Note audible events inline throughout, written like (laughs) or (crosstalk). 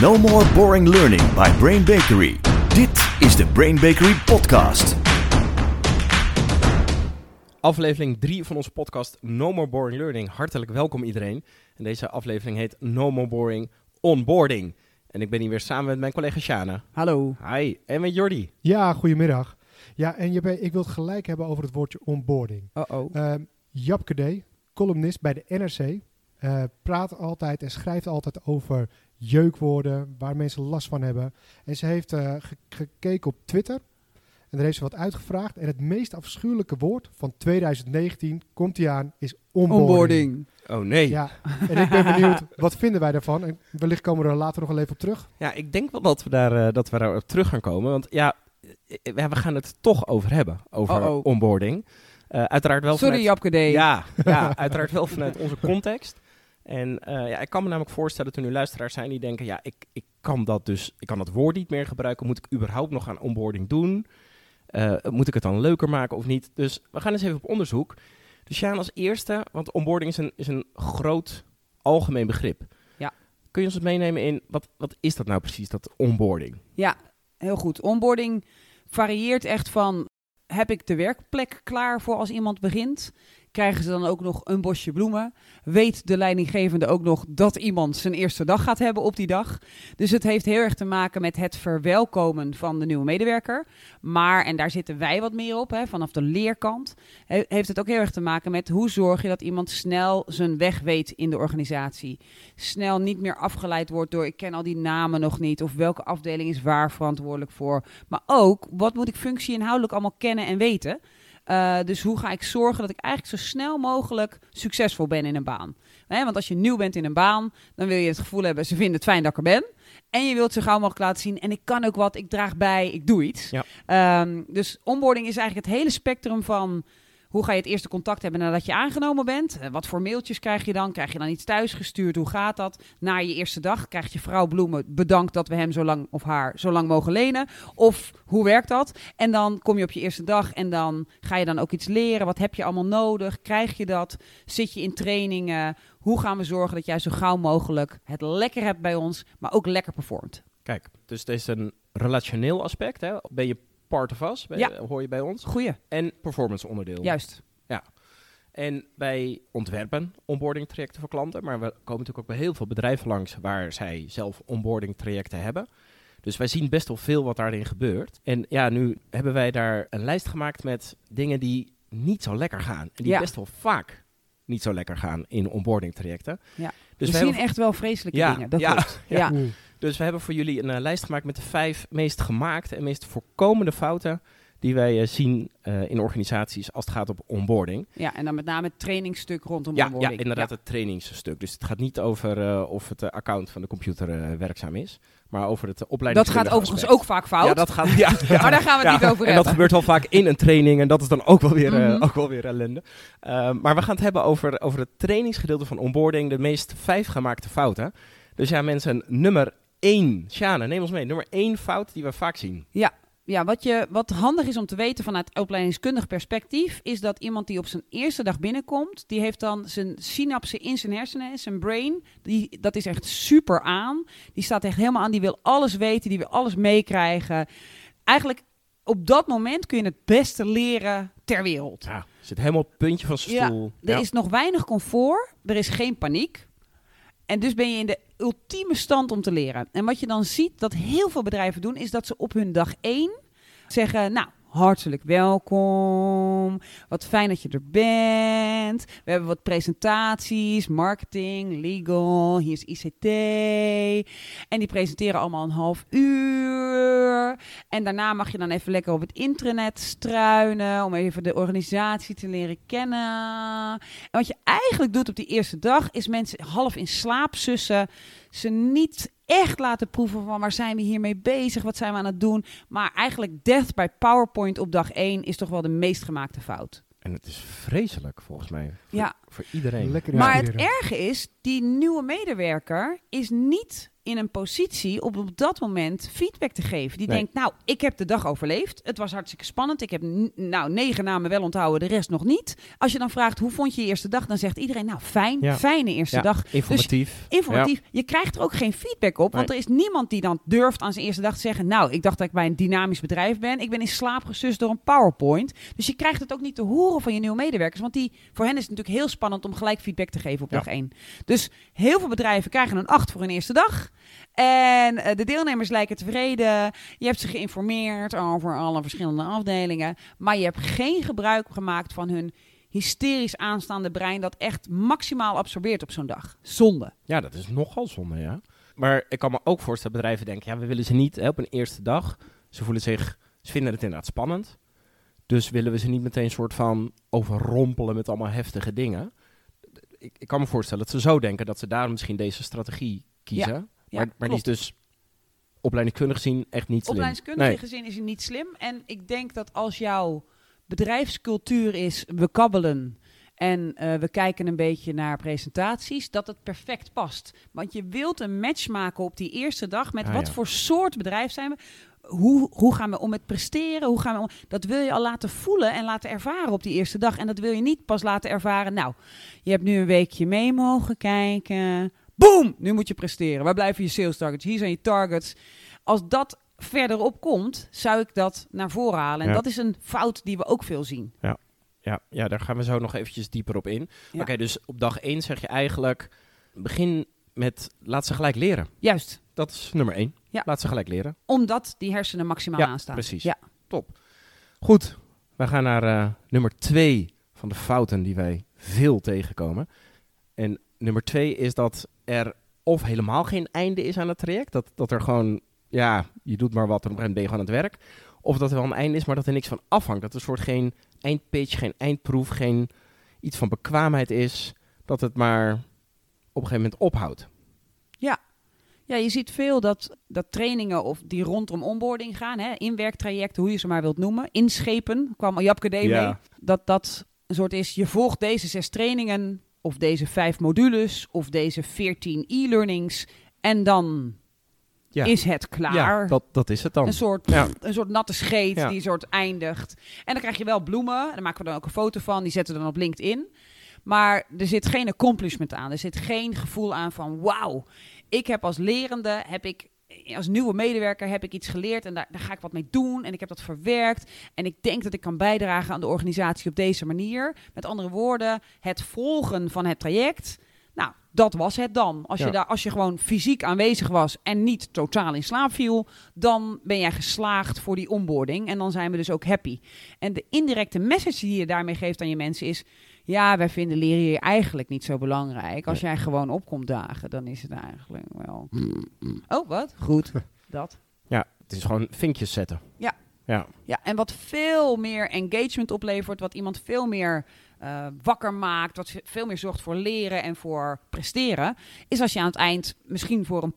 No more boring learning by Brain Bakery. Dit is de Brain Bakery podcast. Aflevering 3 van onze podcast No More Boring Learning. Hartelijk welkom iedereen. En deze aflevering heet No More Boring Onboarding. En ik ben hier weer samen met mijn collega Shana. Hallo. Hi. En met Jordi. Ja, goedemiddag. Ja, en je, ik wil het gelijk hebben over het woordje onboarding. Uh-oh. Ehm Japke D., columnist bij de NRC, eh, praat altijd en schrijft altijd over jeukwoorden, waar mensen last van hebben. En ze heeft eh, ge- gekeken op Twitter en daar heeft ze wat uitgevraagd. En het meest afschuwelijke woord van 2019, komt hij aan, is onboarding. Onboarding. Oh nee. Ja. Ja, en ik ben benieuwd, wat vinden wij daarvan? En wellicht komen we er later nog wel even op terug. ik denk wel dat we daar eh, dat we daarop terug gaan komen. Want ja, eh, we gaan het toch over hebben. Over onboarding. Eh, uiteraard wel Sorry, vanuit... Japke D. Ja, ja, uiteraard wel vanuit onze context. En eh, ja, ik kan me namelijk voorstellen dat er nu luisteraars zijn die denken: ja, ik, ik kan dat dus, ik kan dat woord niet meer gebruiken. Moet ik überhaupt nog aan onboarding doen? Eh, moet ik het dan leuker maken of niet? Dus we gaan eens even op onderzoek. Dus Sjaan als eerste, want onboarding is een, is een groot algemeen begrip. Ja. Kun je ons het meenemen in wat, wat is dat nou precies, dat onboarding? Ja, heel goed. Onboarding varieert echt van... Heb ik de werkplek klaar voor als iemand begint? Krijgen ze dan ook nog een bosje bloemen? Weet de leidinggevende ook nog dat iemand zijn eerste dag gaat hebben op die dag? Dus het heeft heel erg te maken met het verwelkomen van de nieuwe medewerker. Maar, en daar zitten wij wat meer op, hè, vanaf de leerkant, he- heeft het ook heel erg te maken met hoe zorg je dat iemand snel zijn weg weet in de organisatie. Snel niet meer afgeleid wordt door ik ken al die namen nog niet of welke afdeling is waar verantwoordelijk voor. Maar ook wat moet ik functie-inhoudelijk allemaal kennen en weten. Uh, dus hoe ga ik zorgen dat ik eigenlijk zo snel mogelijk succesvol ben in een baan? Want als je nieuw bent in een baan, dan wil je het gevoel hebben, ze vinden het fijn dat ik er ben. En je wilt zo gauw mogelijk laten zien, en ik kan ook wat, ik draag bij, ik doe iets. Ja. Um, dus onboarding is eigenlijk het hele spectrum van hoe ga je het eerste contact hebben nadat je aangenomen bent? Uh, wat voor mailtjes krijg je dan? Krijg je dan iets thuisgestuurd? Hoe gaat dat? Na je eerste dag krijgt je vrouw bloemen. Bedankt dat we hem zo lang of haar zo lang mogen lenen. Of hoe werkt dat? En dan kom je op je eerste dag en dan ga je dan ook iets leren. Wat heb je allemaal nodig? Krijg je dat? Zit je in trainingen? Hoe gaan we zorgen dat jij zo gauw mogelijk het lekker hebt bij ons, maar ook lekker performt? Kijk, dus het is een relationeel aspect. Hè? Ben je part of us? Ja. Hoor je bij ons? Goeie. En performance onderdeel. Juist. En wij ontwerpen onboarding trajecten voor klanten, maar we komen natuurlijk ook bij heel veel bedrijven langs waar zij zelf onboarding trajecten hebben. Dus wij zien best wel veel wat daarin gebeurt. En ja, nu hebben wij daar een lijst gemaakt met dingen die niet zo lekker gaan. En die Ja. best wel vaak niet zo lekker gaan in onboarding trajecten. Ja. Dus we zien hebben, echt wel vreselijke Ja, dingen. Dat ja, klopt. ja. Ja. Dus we hebben voor jullie een eh, lijst gemaakt met de vijf meest gemaakte en meest voorkomende fouten die wij eh, zien eh, in organisaties als het gaat op onboarding. Ja, en dan met name het trainingstuk rondom Ja, ja onboarding. inderdaad, het trainingsstuk. Dus het gaat niet over of het account van de computer werkzaam is, maar over het uh, Dat gaat overigens aspect. ook vaak fout. Ja, dat gaat, (laughs) ja, ja. Maar daar gaan we het Ja, niet over En dat hebben. gebeurt wel vaak in een training en dat is dan ook wel weer, Mhm. ook wel weer ellende. Uh, maar we gaan het hebben over, over het trainingsgedeelte van onboarding, de meest vijf gemaakte fouten. Dus ja, mensen, nummer één. Sjane, neem ons mee. Nummer één fout die we vaak zien. Ja, wat, je, wat handig is om te weten vanuit opleidingskundig perspectief, is dat iemand die op zijn eerste dag binnenkomt, die heeft dan zijn synapsen in zijn hersenen, zijn brain, die, dat is echt super aan. Die staat echt helemaal aan, die wil alles weten, die wil alles meekrijgen. Eigenlijk op dat moment kun je het beste leren ter wereld. Ja, zit helemaal op het puntje van zijn Ja, stoel. Er is nog weinig comfort, er is geen paniek. En dus ben je in de ultieme stand om te leren. En wat je dan ziet dat heel veel bedrijven doen, is dat ze op hun dag één zeggen: Nou, hartelijk welkom. Wat fijn dat je er bent. We hebben wat presentaties, marketing, legal, hier is ICT. En die presenteren allemaal een half uur. En daarna mag je dan even lekker op het intranet struinen om even de organisatie te leren kennen. En wat je eigenlijk doet op die eerste dag is mensen half in slaap sussen. Ze niet echt laten proeven van waar zijn we hiermee bezig, wat zijn we aan het doen. Maar eigenlijk death by PowerPoint op dag 1 is toch wel de meest gemaakte fout. En het is vreselijk volgens mij. Voor, Ja. voor iedereen. Lekker Maar het erge is, die nieuwe medewerker is niet in een positie om op dat moment feedback te geven. Die Nee. denkt, nou, ik heb de dag overleefd. Het was hartstikke spannend. Ik heb nou, negen namen wel onthouden, de rest nog niet. Als je dan vraagt, hoe vond je je eerste dag? Dan zegt iedereen, nou, fijn, Ja. fijne eerste Ja, dag. informatief. Informatief. Je krijgt er ook geen feedback op. Want Nee. er is niemand die dan durft aan zijn eerste dag te zeggen... nou, ik dacht dat ik bij een dynamisch bedrijf ben. Ik ben in slaap gesust door een PowerPoint. Dus je krijgt het ook niet te horen van je nieuwe medewerkers. Want die, voor hen is het natuurlijk heel spannend om gelijk feedback te geven op dag één. Dus heel veel bedrijven krijgen een 8 voor hun eerste dag. En eh, de deelnemers lijken tevreden. Je hebt ze geïnformeerd over alle verschillende afdelingen. Maar je hebt geen gebruik gemaakt van hun hysterisch aanstaande brein... dat echt maximaal absorbeert op zo'n dag. Zonde. Ja, dat is nogal zonde, ja. Maar ik kan me ook voorstellen, bedrijven denken, ja, we willen ze niet hè, op een eerste dag. Ze voelen zich, ze vinden het inderdaad spannend. Dus willen we ze niet meteen een soort van overrompelen met allemaal heftige dingen. Ik, ik kan me voorstellen dat ze zo denken dat ze daarom misschien deze strategie kiezen. Ja, maar, maar die is dus opleidingskundig gezien echt niet slim. Opleidingskundig Nee. gezien is het niet slim. En ik denk dat als jouw bedrijfscultuur is, we kabbelen en eh, we kijken een beetje naar presentaties, dat het perfect past. Want je wilt een match maken op die eerste dag met Ah, wat ja. voor soort bedrijf zijn we. Hoe, hoe gaan we om met presteren? Hoe gaan we om? Dat wil je al laten voelen en laten ervaren op die eerste dag. En dat wil je niet pas laten ervaren. Nou, je hebt nu een weekje mee mogen kijken. Boom! Nu moet je presteren. Waar blijven je sales targets? Hier zijn je targets. Als dat verderop komt, zou ik dat naar voren halen. En Ja. dat is een fout die we ook veel zien. Ja, ja, daar gaan we zo nog eventjes dieper op in. Ja. Oké, dus op dag 1 zeg je eigenlijk, begin met, laat ze gelijk leren. Juist, Dat is nummer 1. Ja. Laat ze gelijk leren. omdat die hersenen maximaal Ja, aanstaan. precies. Ja. Top. Goed, we gaan naar eh, nummer 2 van de fouten die wij veel tegenkomen. En nummer 2 is dat er of helemaal geen einde is aan het traject. Dat, dat er gewoon, ja, je doet maar wat en op een gegeven moment ben je gewoon aan het werk. Of dat er wel een einde is, maar dat er niks van afhangt. Dat er een soort geen eindpitch, geen eindproef, geen iets van bekwaamheid is. Dat het maar op een gegeven moment ophoudt. Ja, je ziet veel dat, dat trainingen of die rondom onboarding gaan, hè, inwerktrajecten, hoe je ze maar wilt noemen, inschepen, kwam Japke D Ja. mee, dat dat een soort is, je volgt deze zes trainingen of deze vijf modules of deze veertien e-learnings en dan Ja. is het klaar. Ja, dat, dat is het dan. Een soort, Ja. een soort natte scheet Ja. die soort eindigt. En dan krijg je wel bloemen. Daar maken we dan ook een foto van. Die zetten we dan op LinkedIn. Maar er zit geen accomplishment aan. Er zit geen gevoel aan van wauw. Ik heb als lerende, heb ik als nieuwe medewerker heb ik iets geleerd en daar, daar ga ik wat mee doen en ik heb dat verwerkt en ik denk dat ik kan bijdragen aan de organisatie op deze manier. Met andere woorden, het volgen van het traject. Nou, dat was het dan. Als, Ja. je, daar, als je gewoon fysiek aanwezig was en niet totaal in slaap viel, dan ben jij geslaagd voor die onboarding. En dan zijn we dus ook happy. En de indirecte message die je daarmee geeft aan je mensen is... Ja, wij vinden leren hier eigenlijk niet zo belangrijk. Als jij gewoon opkomt dagen, dan is het eigenlijk wel... Oh, wat? Goed. Dat. Ja, het is gewoon vinkjes zetten. Ja. Ja, Ja, en wat veel meer engagement oplevert, wat iemand veel meer eh, wakker maakt, wat ve- veel meer zorgt voor leren en voor presteren, is als je aan het eind misschien voor een,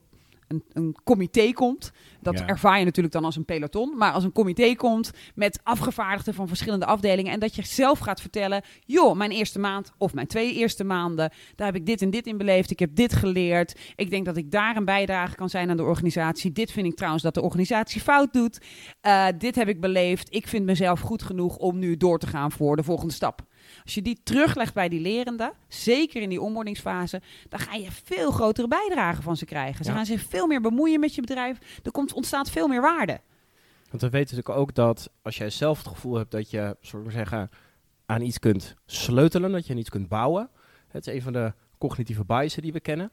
een, een comité komt. Dat Ja. ervaar je natuurlijk dan als een peloton, maar als een comité komt met afgevaardigden van verschillende afdelingen en dat je zelf gaat vertellen, joh, mijn eerste maand of mijn twee eerste maanden, daar heb ik dit en dit in beleefd, ik heb dit geleerd, ik denk dat ik daar een bijdrage kan zijn aan de organisatie. Dit vind ik trouwens dat de organisatie fout doet. Uh, dit heb ik beleefd. Ik vind mezelf goed genoeg om nu door te gaan voor de volgende stap. Als je die teruglegt bij die lerende, zeker in die onboardingsfase, dan ga je veel grotere bijdragen van ze krijgen. Ze Ja. gaan zich veel meer bemoeien met je bedrijf. Er komt, ontstaat veel meer waarde. want we weten natuurlijk ook dat als jij zelf het gevoel hebt dat je, zullen we zeggen, aan iets kunt sleutelen, dat je aan iets kunt bouwen. Het is een van de cognitieve biasen die we kennen.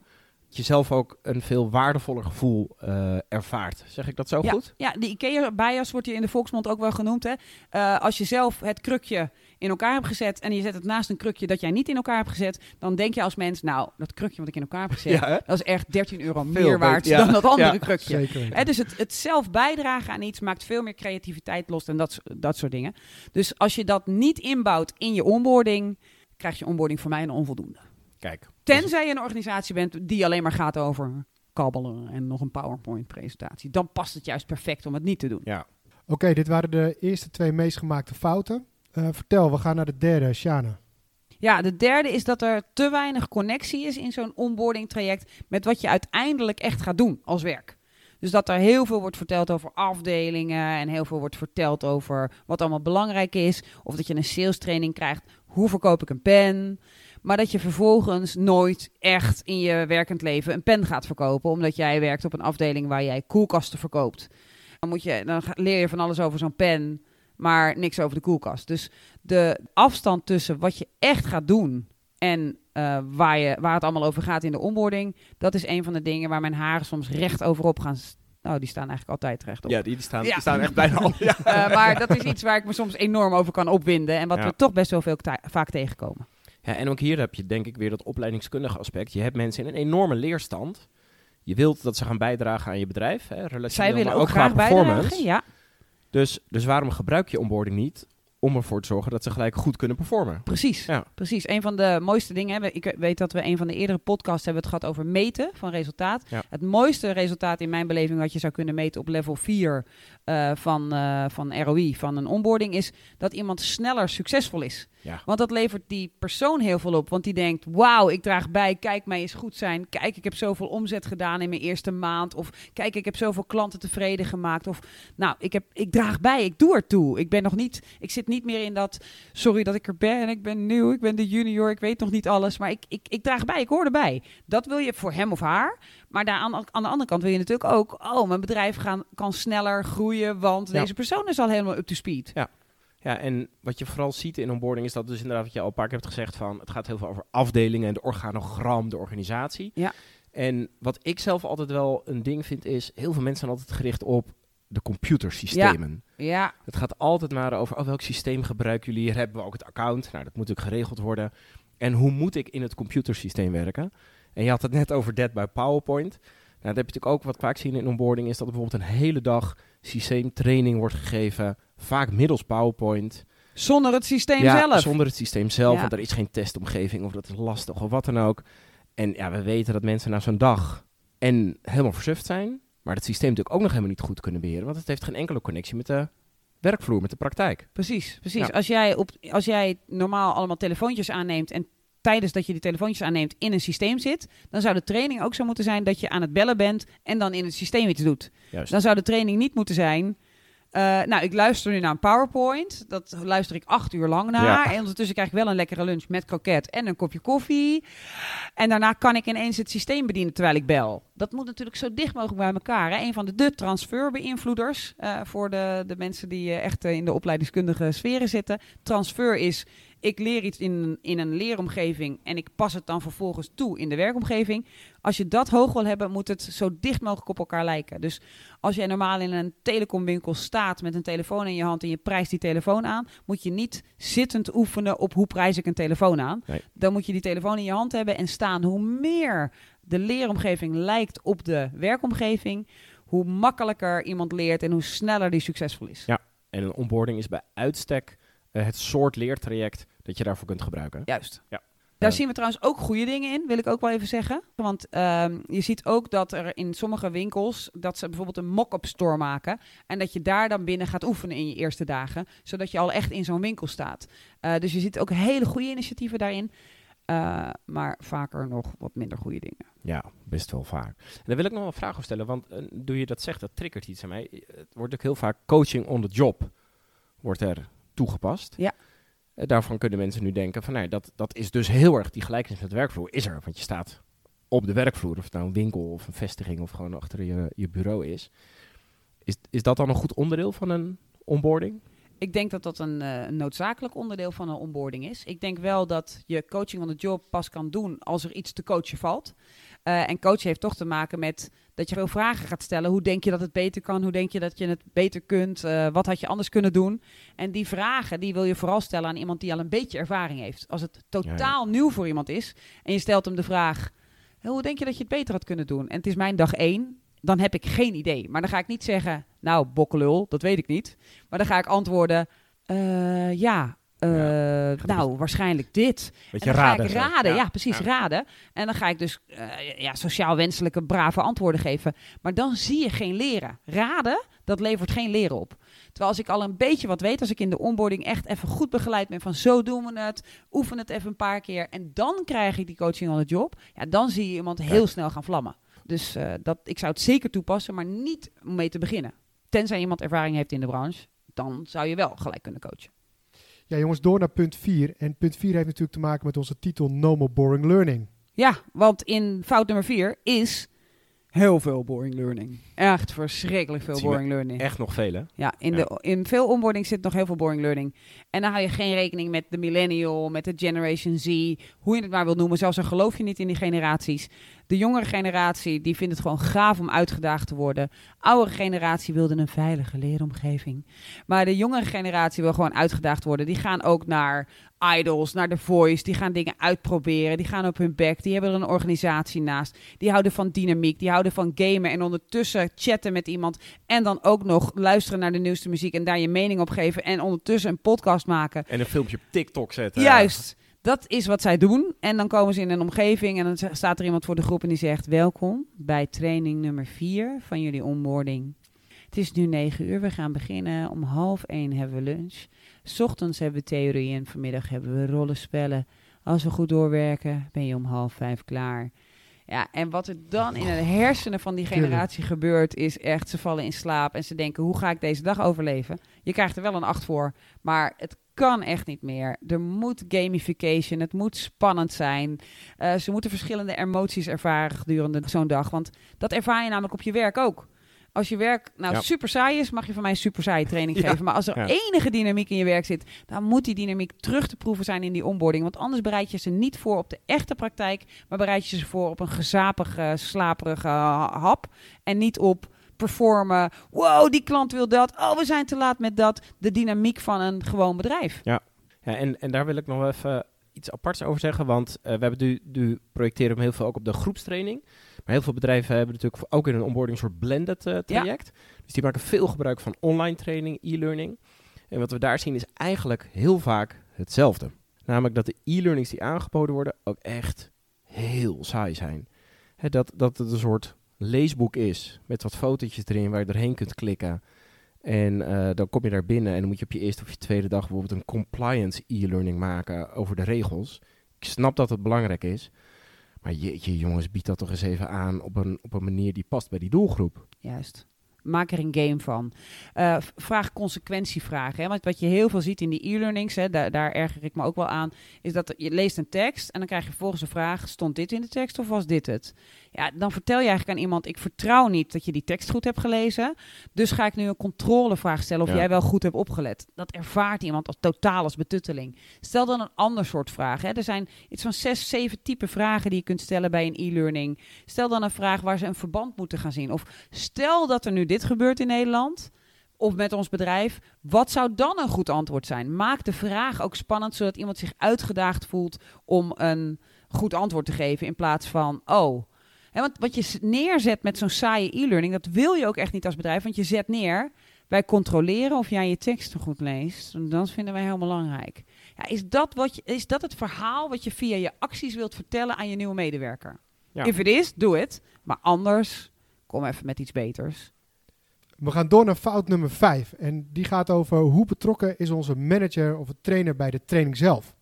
Dat je zelf ook een veel waardevoller gevoel eh, ervaart. Zeg ik dat zo ja, goed? ja, die IKEA-bias wordt hier in de volksmond ook wel genoemd. Hè? Uh, als je zelf het krukje in elkaar hebt gezet en je zet het naast een krukje dat jij niet in elkaar hebt gezet, dan denk je als mens, nou, dat krukje wat ik in elkaar heb gezet, Ja, dat is echt 13 euro Veel meer waard ja. dan dat andere krukje. Zeker. Hè, dus het, het zelf bijdragen aan iets maakt veel meer creativiteit los en dat, dat soort dingen. Dus als je dat niet inbouwt in je onboarding, krijg je onboarding voor mij een onvoldoende. Kijk. Tenzij je een organisatie bent die alleen maar gaat over kabbelen en nog een PowerPoint-presentatie. Dan past het juist perfect om het niet te doen. Ja. Oké, dit waren de eerste twee meest gemaakte fouten. Eh, vertel, we gaan naar de derde, Shana. Ja, de derde is dat er te weinig connectie is in zo'n onboarding traject met wat je uiteindelijk echt gaat doen als werk. Dus dat er heel veel wordt verteld over afdelingen en heel veel wordt verteld over wat allemaal belangrijk is. Of dat je een sales training krijgt, hoe verkoop ik een pen? Maar dat je vervolgens nooit echt in je werkend leven een pen gaat verkopen, omdat jij werkt op een afdeling waar jij koelkasten verkoopt. Dan, moet je, dan leer je van alles over zo'n pen, maar niks over de koelkast. Dus de afstand tussen wat je echt gaat doen en eh, waar, je, waar het allemaal over gaat in de onboarding, dat is een van de dingen waar mijn haren soms recht overop gaan. Nou, die staan eigenlijk altijd rechtop. Ja, die, die staan, Ja. die staan echt bijna al. (laughs) Ja. Eh, maar dat is iets waar ik me soms enorm over kan opwinden en wat Ja. we toch best wel veel vaak tegenkomen. En ook hier heb je denk ik weer dat opleidingskundige aspect. Je hebt mensen in een enorme leerstand. Je wilt dat ze gaan bijdragen aan je bedrijf. Hè, relationeel, Zij willen ook ook graag bijdragen. Ja, Dus, dus waarom gebruik je onboarding niet om ervoor te zorgen dat ze gelijk goed kunnen performen? precies. Ja. Precies. Een van de mooiste dingen. Hè, ik weet dat we een van de eerdere podcasts hebben het gehad over meten van resultaat. Ja. Het mooiste resultaat in mijn beleving wat je zou kunnen meten op level 4 eh, van, eh, van ROI, van een onboarding, is dat iemand sneller succesvol is. Ja. Want dat levert die persoon heel veel op. Want die denkt, wauw, ik draag bij. Kijk, mij eens goed zijn. Kijk, ik heb zoveel omzet gedaan in mijn eerste maand. Of kijk, ik heb zoveel klanten tevreden gemaakt. Of nou, ik, heb, ik draag bij. Ik doe ertoe. Ik ben nog niet, ik zit niet meer in dat, sorry dat ik er ben. Ik ben nieuw. Ik ben de junior. Ik weet nog niet alles. Maar ik, ik, ik draag bij. Ik hoor erbij. Dat wil je voor hem of haar. Maar daar aan, aan de andere kant wil je natuurlijk ook, oh, mijn bedrijf gaan, kan sneller groeien. Want Ja. deze persoon is al helemaal up to speed. Ja, en wat je vooral ziet in onboarding is dat dus inderdaad wat je al een paar keer hebt gezegd van het gaat heel veel over afdelingen en de organogram, de organisatie. Ja. En wat ik zelf altijd wel een ding vind is, heel veel mensen zijn altijd gericht op de computersystemen. Ja, Het gaat altijd maar over oh, welk systeem gebruiken jullie. Hier hebben we ook het account. Nou, dat moet ook geregeld worden. En hoe moet ik in het computersysteem werken? En je had het net over Dead by PowerPoint. Nou, dat heb je natuurlijk ook wat vaak zie in onboarding is dat er bijvoorbeeld een hele dag systeemtraining wordt gegeven, vaak middels PowerPoint. zonder het systeem ja, zelf. zonder het systeem zelf, Ja. want er is geen testomgeving of dat is lastig of wat dan ook. En ja, we weten dat mensen na zo'n dag en helemaal versuft zijn, maar het systeem natuurlijk ook nog helemaal niet goed kunnen beheren, want het heeft geen enkele connectie met de werkvloer, met de praktijk. Precies, precies. Ja. Als, jij op, als jij normaal allemaal telefoontjes aanneemt en tijdens dat je die telefoontjes aanneemt in een systeem zit, dan zou de training ook zo moeten zijn dat je aan het bellen bent en dan in het systeem iets doet. Juist. Dan zou de training niet moeten zijn. eh, nou, ik luister nu naar een PowerPoint. Dat luister ik acht uur lang naar. Ja. En ondertussen krijg ik wel een lekkere lunch met kroket en een kopje koffie. En daarna kan ik ineens het systeem bedienen terwijl ik bel. Dat moet natuurlijk zo dicht mogelijk bij elkaar. Hè? Een van de, de transferbeïnvloeders eh, voor de, de mensen die eh, echt in de opleidingskundige sferen zitten. Transfer is, ik leer iets in, een- in een leeromgeving en ik pas het dan vervolgens toe in de werkomgeving. Als je dat hoog wil hebben, moet het zo dicht mogelijk op elkaar lijken. Dus als jij normaal in een telecomwinkel staat met een telefoon in je hand en je prijst die telefoon aan, moet je niet zittend oefenen op hoe prijs ik een telefoon aan. Nee. Dan moet je die telefoon in je hand hebben en staan. Hoe meer de leeromgeving lijkt op de werkomgeving, hoe makkelijker iemand leert en hoe sneller die succesvol is. Ja. En een onboarding is bij uitstek eh, het soort leertraject dat je daarvoor kunt gebruiken. Juist. Ja. Daar zien we trouwens ook goede dingen in, wil ik ook wel even zeggen. Want ehm, je ziet ook dat er in sommige winkels, dat ze bijvoorbeeld een mock-up store maken. En dat je daar dan binnen gaat oefenen in je eerste dagen. Zodat je al echt in zo'n winkel staat. Eh, dus je ziet ook hele goede initiatieven daarin. Eh, maar vaker nog wat minder goede dingen. Ja, best wel vaak. En daar wil ik nog een vraag over stellen, want eh, doe je dat zegt, dat triggert iets aan mij. Het wordt ook heel vaak coaching on the job wordt er toegepast. Ja. Eh, daarvan kunnen mensen nu denken van, nou, dat, dat is dus heel erg die gelijkenis met de werkvloer is er, want je staat op de werkvloer, of het nou een winkel of een vestiging of gewoon achter je, je bureau is. Is, is dat dan een goed onderdeel van een onboarding? Ik denk dat dat een, eh, noodzakelijk onderdeel van een onboarding is. Ik denk wel dat je coaching on the job pas kan doen als er iets te coachen valt. Eh, en coachen heeft toch te maken met dat je veel vragen gaat stellen. Hoe denk je dat het beter kan? Hoe denk je dat je het beter kunt? Eh, wat had je anders kunnen doen? En die vragen die wil je vooral stellen aan iemand die al een beetje ervaring heeft. Als het totaal nieuw voor iemand is en je stelt hem de vraag... Hoe denk je dat je het beter had kunnen doen? En het is mijn dag één. Dan heb ik geen idee. Maar dan ga ik niet zeggen, nou, bokkelul, dat weet ik niet. Maar dan ga ik antwoorden, eh, ja, eh, Ja, nou, waarschijnlijk dit. Weet En je, dan raden. ga ik zo. raden, ja, precies, Ja. raden. En dan ga ik dus eh, ja, sociaal wenselijke, brave antwoorden geven. Maar dan zie je geen leren. Raden, dat levert geen leren op. Terwijl als ik al een beetje wat weet, als ik in de onboarding echt even goed begeleid ben van zo doen we het, oefen het even een paar keer en dan krijg ik die coaching on the job, ja, dan zie je iemand heel snel gaan vlammen. Dus eh, dat, ik zou het zeker toepassen, maar niet om mee te beginnen. Tenzij iemand ervaring heeft in de branche, dan zou je wel gelijk kunnen coachen. Ja, jongens, door naar punt 4. En punt 4 heeft natuurlijk te maken met onze titel No More Boring Learning. Ja, want in fout nummer 4 is heel veel boring learning. Echt verschrikkelijk veel boring learning. Echt nog veel, hè? Ja, in, Ja. De, in veel onboarding zit nog heel veel boring learning. En dan hou je geen rekening met de millennial, met de Generation Z, hoe je het maar wilt noemen. Zelfs al geloof je niet in die generaties. De jongere generatie, die vindt het gewoon gaaf om uitgedaagd te worden. Oudere generatie wilde een veilige leeromgeving. Maar de jongere generatie wil gewoon uitgedaagd worden. Die gaan ook naar idols, naar The Voice. Die gaan dingen uitproberen. Die gaan op hun bek. Die hebben er een organisatie naast. Die houden van dynamiek. Die houden van gamen. En ondertussen chatten met iemand. En dan ook nog luisteren naar de nieuwste muziek. En daar je mening op geven. En ondertussen een podcast maken. En een filmpje op TikTok zetten. Juist. Dat is wat zij doen. En dan komen ze in een omgeving en dan staat er iemand voor de groep en die zegt: Welkom bij training nummer 4 van jullie onboarding. Het is nu 9 uur, we gaan beginnen. Om half 1 hebben we lunch. 's ochtends hebben we theorie en vanmiddag hebben we rollenspellen. Als we goed doorwerken, ben je om half 5 klaar. Ja, en wat er dan in de hersenen van die generatie gebeurt, is echt: ze vallen in slaap en ze denken: hoe ga ik deze dag overleven? Je krijgt er wel een 8 voor, maar het kan echt niet meer. Er moet gamification, het moet spannend zijn. Eh, ze moeten verschillende emoties ervaren gedurende zo'n dag. Want dat ervaar je namelijk op je werk ook. Als je werk nou Ja. super saai is, mag je van mij een super saaie training Ja. geven. Maar als er Ja. enige dynamiek in je werk zit, dan moet die dynamiek terug te proeven zijn in die onboarding. Want anders bereid je ze niet voor op de echte praktijk, maar bereid je ze voor op een gezapige, slaperige ha- hap. En niet op performen. Wow, die klant wil dat. Oh, we zijn te laat met dat. De dynamiek van een gewoon bedrijf. Ja, en, en daar wil ik nog even iets aparts over zeggen. Want eh, we hebben nu, nu projecteren we heel veel ook op de groepstraining. Maar heel veel bedrijven hebben natuurlijk ook in een onboarding een soort blended eh, traject. Dus die maken veel gebruik van online training, e-learning. En wat we daar zien is eigenlijk heel vaak hetzelfde. Namelijk dat de e-learnings die aangeboden worden ook echt heel saai zijn. Dat, dat het een soort leesboek is met wat fotootjes erin waar je doorheen kunt klikken. En eh, dan kom je daar binnen en dan moet je op je eerste of je tweede dag bijvoorbeeld een compliance e-learning maken over de regels. Ik snap dat het belangrijk is. Maar jeetje jongens, bied dat toch eens even aan op een, op een manier die past bij die doelgroep. Juist. Maak er een game van. Eh, vraag consequentievragen. Hè? Want wat je heel veel ziet in die e-learnings, daar, daar erger ik me ook wel aan, is dat je leest een tekst en dan krijg je vervolgens een vraag: stond dit in de tekst of was dit het? Ja, dan vertel je eigenlijk aan iemand: ik vertrouw niet dat je die tekst goed hebt gelezen, dus ga ik nu een controlevraag stellen of Ja. jij wel goed hebt opgelet. Dat ervaart iemand als totaal als betutteling. Stel dan een ander soort vraag. Hè? Er zijn iets van zes, zeven type vragen die je kunt stellen bij een e-learning. Stel dan een vraag waar ze een verband moeten gaan zien. Of stel dat er nu dit gebeurt in Nederland, of met ons bedrijf, wat zou dan een goed antwoord zijn? Maak de vraag ook spannend, zodat iemand zich uitgedaagd voelt om een goed antwoord te geven, in plaats van, oh. Hè, want wat je neerzet met zo'n saaie e-learning, dat wil je ook echt niet als bedrijf, want je zet neer, wij controleren of jij je teksten goed leest. En Dat vinden wij heel belangrijk. Ja, is, dat wat je, is dat het verhaal wat je via je acties wilt vertellen aan je nieuwe medewerker? Ja. If it is, doe het. Maar anders, kom even met iets beters. We gaan door naar fout nummer 5. En die gaat over hoe betrokken is onze manager of trainer bij de training zelf.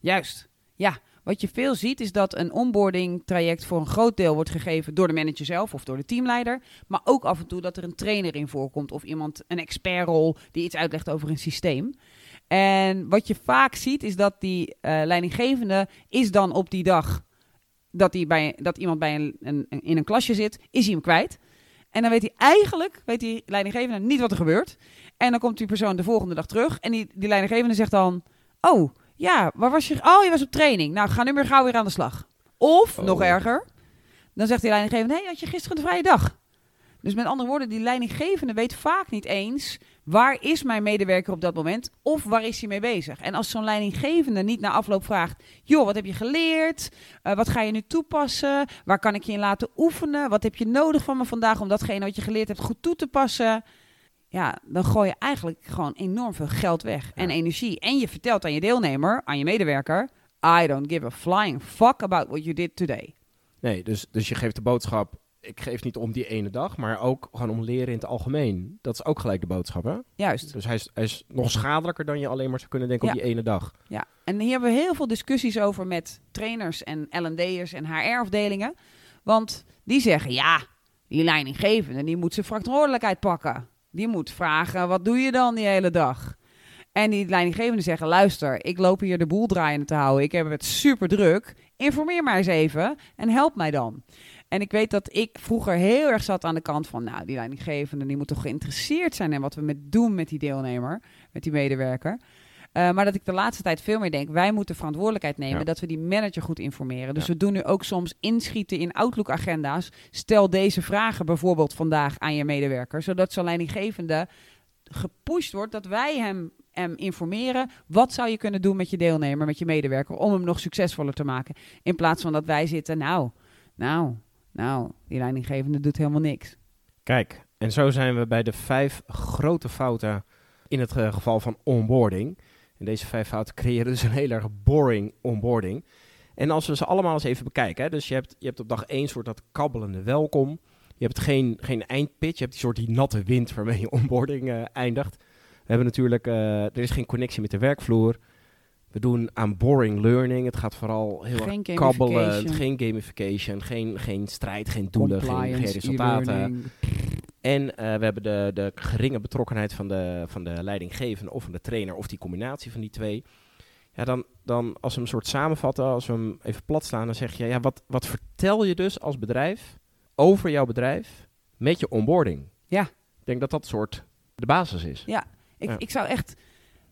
Juist. Ja, wat je veel ziet is dat een onboarding traject voor een groot deel wordt gegeven door de manager zelf of door de teamleider. Maar ook af en toe dat er een trainer in voorkomt of iemand, een expertrol, die iets uitlegt over een systeem. En wat je vaak ziet is dat die eh, leidinggevende is dan op die dag dat, die bij, dat iemand bij een, een, in een klasje zit, is hij hem kwijt. En dan weet hij eigenlijk, weet die leidinggevende niet wat er gebeurt. En dan komt die persoon de volgende dag terug en die, die leidinggevende zegt dan, oh, ja, waar was je? Oh, je was op training. Nou, ga nu maar gauw weer aan de slag. Of, Oh. nog erger, dan zegt die leidinggevende, hé, hey, had je gisteren een vrije dag? Dus met andere woorden, die leidinggevende weet vaak niet eens waar is mijn medewerker op dat moment of waar is hij mee bezig. En als zo'n leidinggevende niet na afloop vraagt, joh, wat heb je geleerd? Eh, wat ga je nu toepassen? Waar kan ik je in laten oefenen? Wat heb je nodig van me vandaag om datgene wat je geleerd hebt goed toe te passen? Ja, dan gooi je eigenlijk gewoon enorm veel geld weg en Ja. energie. En je vertelt aan je deelnemer, aan je medewerker, I don't give a flying fuck about what you did today. Nee, dus, dus je geeft de boodschap, ik geef niet om die ene dag, maar ook gewoon om leren in het algemeen. Dat is ook gelijk de boodschap, hè? Juist. Dus hij is, hij is nog schadelijker dan je alleen maar zou kunnen denken op die ene dag. Ja, en hier hebben we heel veel discussies over met trainers en L&D'ers en HR-afdelingen. Want die zeggen, ja, die leidinggevende, die moet zijn verantwoordelijkheid pakken. Die moet vragen, wat doe je dan die hele dag? En die leidinggevenden zeggen, luister, ik loop hier de boel draaiende te houden. Ik heb het super druk. Informeer mij eens even en help mij dan. En ik weet dat ik vroeger heel erg zat aan de kant van, nou, die leidinggevende, die moet toch geïnteresseerd zijn in wat we met doen met die deelnemer, met die medewerker. Uh, maar dat ik de laatste tijd veel meer denk, wij moeten verantwoordelijkheid nemen Ja. dat we die manager goed informeren. Dus Ja. we doen nu ook soms inschieten in Outlook-agenda's. Stel deze vragen bijvoorbeeld vandaag aan je medewerker, zodat zo'n leidinggevende gepusht wordt dat wij hem, hem informeren. Wat zou je kunnen doen met je deelnemer, met je medewerker, om hem nog succesvoller te maken? In plaats van dat wij zitten, nou, nou, nou, die leidinggevende doet helemaal niks. Kijk, en zo zijn we bij de vijf grote fouten in het eh, geval van onboarding. En deze vijf fouten creëren dus een heel erg boring onboarding. En als we ze allemaal eens even bekijken, hè, dus je hebt, je hebt op dag één soort dat kabbelende welkom. Je hebt geen, geen eindpitch, je hebt die soort die natte wind waarmee je onboarding eh, eindigt. We hebben natuurlijk, eh, er is geen connectie met de werkvloer. We doen aan boring learning. Het gaat vooral heel Geen erg kabbelen. Geen gamification, geen, geen strijd, geen doelen, geen, resultaten. En eh, we hebben de, de geringe betrokkenheid van de, van de leidinggevende of van de trainer, of die combinatie van die twee. Ja, dan, dan als we hem een soort samenvatten, als we hem even plat slaan, dan zeg je, ja, wat, wat vertel je dus als bedrijf over jouw bedrijf met je onboarding? Ja. Ik denk dat dat soort de basis is. Ik, Ja. ik zou echt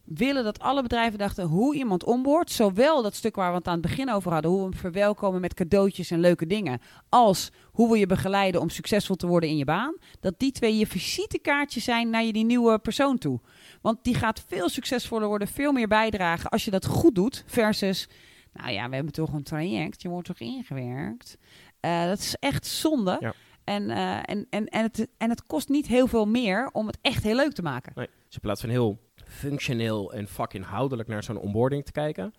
willen dat alle bedrijven dachten hoe iemand onboordt. Zowel dat stuk waar we het aan het begin over hadden, hoe we hem verwelkomen met cadeautjes en leuke dingen. Als hoe we je begeleiden om succesvol te worden in je baan. Dat die twee je visitekaartjes zijn naar je die nieuwe persoon toe. Want die gaat veel succesvoller worden, veel meer bijdragen als je dat goed doet. Versus, nou ja, we hebben toch een traject, je wordt toch ingewerkt. Eh, dat is echt zonde. Ja. En, eh, en, en, en, het, en het kost niet heel veel meer om het echt heel leuk te maken. Nee. Dus in plaats van heel functioneel en vakinhoudelijk naar zo'n onboarding te kijken,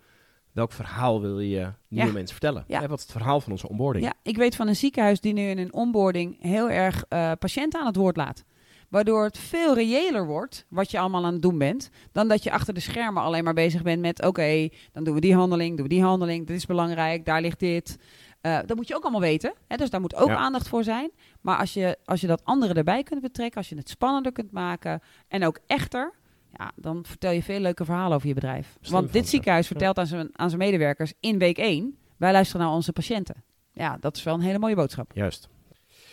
welk verhaal wil je nieuwe Ja. mensen vertellen? Ja. Wat is het verhaal van onze onboarding? Ja, ik weet van een ziekenhuis die nu in een onboarding heel erg eh, patiënten aan het woord laat. Waardoor het veel reëler wordt wat je allemaal aan het doen bent. Dan dat je achter de schermen alleen maar bezig bent met: oké, dan doen we die handeling, doen we die handeling. Dit is belangrijk, daar ligt dit. Eh, dat moet je ook allemaal weten. Hè? Dus daar moet ook Ja. aandacht voor zijn. Maar als je, als je dat anderen erbij kunt betrekken, als je het spannender kunt maken en ook echter. Ja, dan vertel je veel leuke verhalen over je bedrijf. Want dit ziekenhuis Ja. vertelt aan zijn, aan zijn medewerkers in week 1: wij luisteren naar onze patiënten. Ja, dat is wel een hele mooie boodschap. Juist.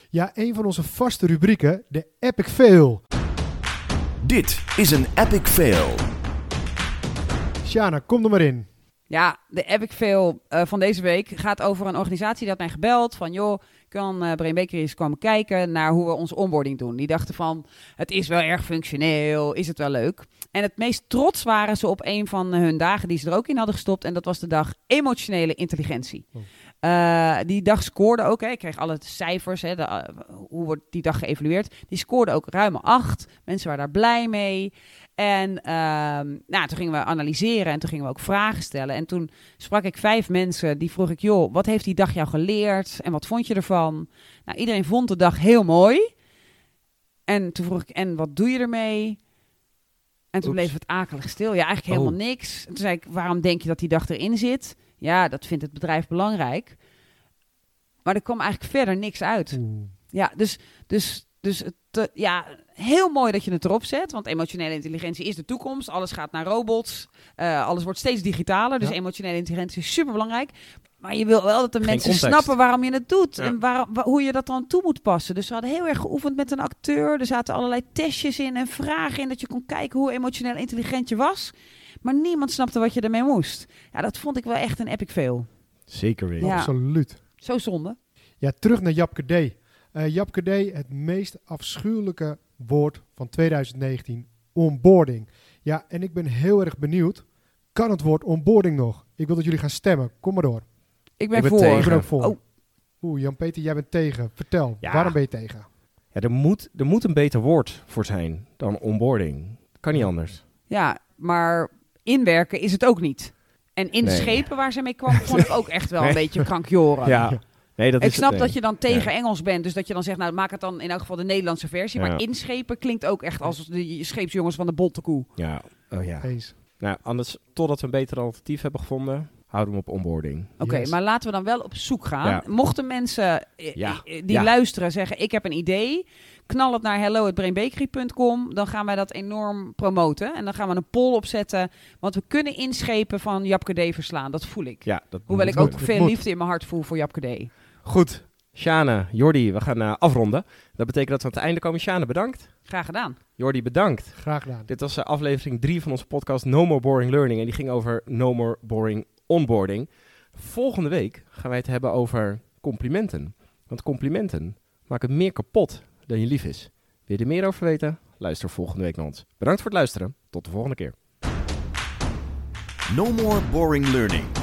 Ja, een van onze vaste rubrieken, de Epic Fail. Dit is een epic fail. Sjana, kom er maar in. Ja, de epic fail eh, van deze week gaat over een organisatie die had mij gebeld van joh, kan eh Brain Bakery eens komen kijken naar hoe we onze onboarding doen. Die dachten van, het is wel erg functioneel, is het wel leuk. En het meest trots waren ze op een van hun dagen die ze er ook in hadden gestopt en dat was de dag emotionele intelligentie. Oh. Eh, die dag scoorde ook, hè, ik kreeg alle cijfers, hè, de, eh, hoe wordt die dag geëvalueerd. Die scoorde ook ruim acht. Mensen waren daar blij mee. En ehm, nou, toen gingen we analyseren en toen gingen we ook vragen stellen. En toen sprak ik vijf mensen, die vroeg ik, joh, wat heeft die dag jou geleerd en wat vond je ervan? Nou, iedereen vond de dag heel mooi. En toen vroeg ik, en wat doe je ermee? En toen Oeps. bleef het akelig stil. Ja, eigenlijk helemaal Oh. niks. En toen zei ik, waarom denk je dat die dag erin zit? Ja, dat vindt het bedrijf belangrijk. Maar er kwam eigenlijk verder niks uit. Oeh. Ja, dus, dus, dus het, eh, ja, heel mooi dat je het erop zet. Want emotionele intelligentie is de toekomst. Alles gaat naar robots. Eh, alles wordt steeds digitaler. Dus Ja. emotionele intelligentie is super belangrijk. Maar je wil wel dat de Geen mensen context. snappen waarom je het doet. Ja. En waar, hoe je dat dan toe moet passen. Dus we hadden heel erg geoefend met een acteur. Er zaten allerlei testjes in en vragen in. Dat je kon kijken hoe emotioneel intelligent je was. Maar niemand snapte wat je ermee moest. Ja, dat vond ik wel echt een epic fail. Zeker weten. Ja. Absoluut. Zo zonde. Ja, terug naar Japke D. Eh Japke D, het meest afschuwelijke woord van 2019, onboarding. Ja, en ik ben heel erg benieuwd, kan het woord onboarding nog? Ik wil dat jullie gaan stemmen. Kom maar door. Ik ben Ik ben voor. tegen. Ik ben ook voor. Oh. Oeh, Jan-Peter, jij bent tegen. Vertel, Ja. waarom ben je tegen? Ja, er, moet, er moet een beter woord voor zijn dan onboarding. Kan niet anders. Ja, maar inwerken is het ook niet. En in de Nee. schepen waar ze mee kwam, vond ik ook echt wel een Nee. beetje krankjoren. Ja, Nee, dat ik is snap het, dat je dan tegen Ja. Engels bent, dus dat je dan zegt, nou maak het dan in elk geval de Nederlandse versie. Ja. Maar inschepen klinkt ook echt als de scheepsjongens van de Bolte Koe. Ja, oh ja. Eens. Nou, anders, totdat we een beter alternatief hebben gevonden, houden we hem op onboarding. Oké, Yes. maar laten we dan wel op zoek gaan. Ja. Mochten mensen eh, Ja. eh, die Ja. luisteren zeggen, ik heb een idee, knal het naar hello@brainbakery.com. Dan gaan wij dat enorm promoten. En dan gaan we een poll opzetten. Want we kunnen inschepen van Japke D verslaan. Dat voel ik. Ja, dat Hoewel moet ik ook moet. veel moet. liefde in mijn hart voel voor Japke D. Goed. Sjane, Jordi, we gaan eh, afronden. Dat betekent dat we aan het einde komen. Sjane, bedankt. Graag gedaan. Jordi, bedankt. Graag gedaan. Dit was eh, aflevering 3 van onze podcast No More Boring Learning. En die ging over No More Boring Onboarding. Volgende week gaan wij het hebben over complimenten. Want complimenten maken meer kapot dan je lief is. Wil je er meer over weten? Luister volgende week naar ons. Bedankt voor het luisteren. Tot de volgende keer. No more boring learning.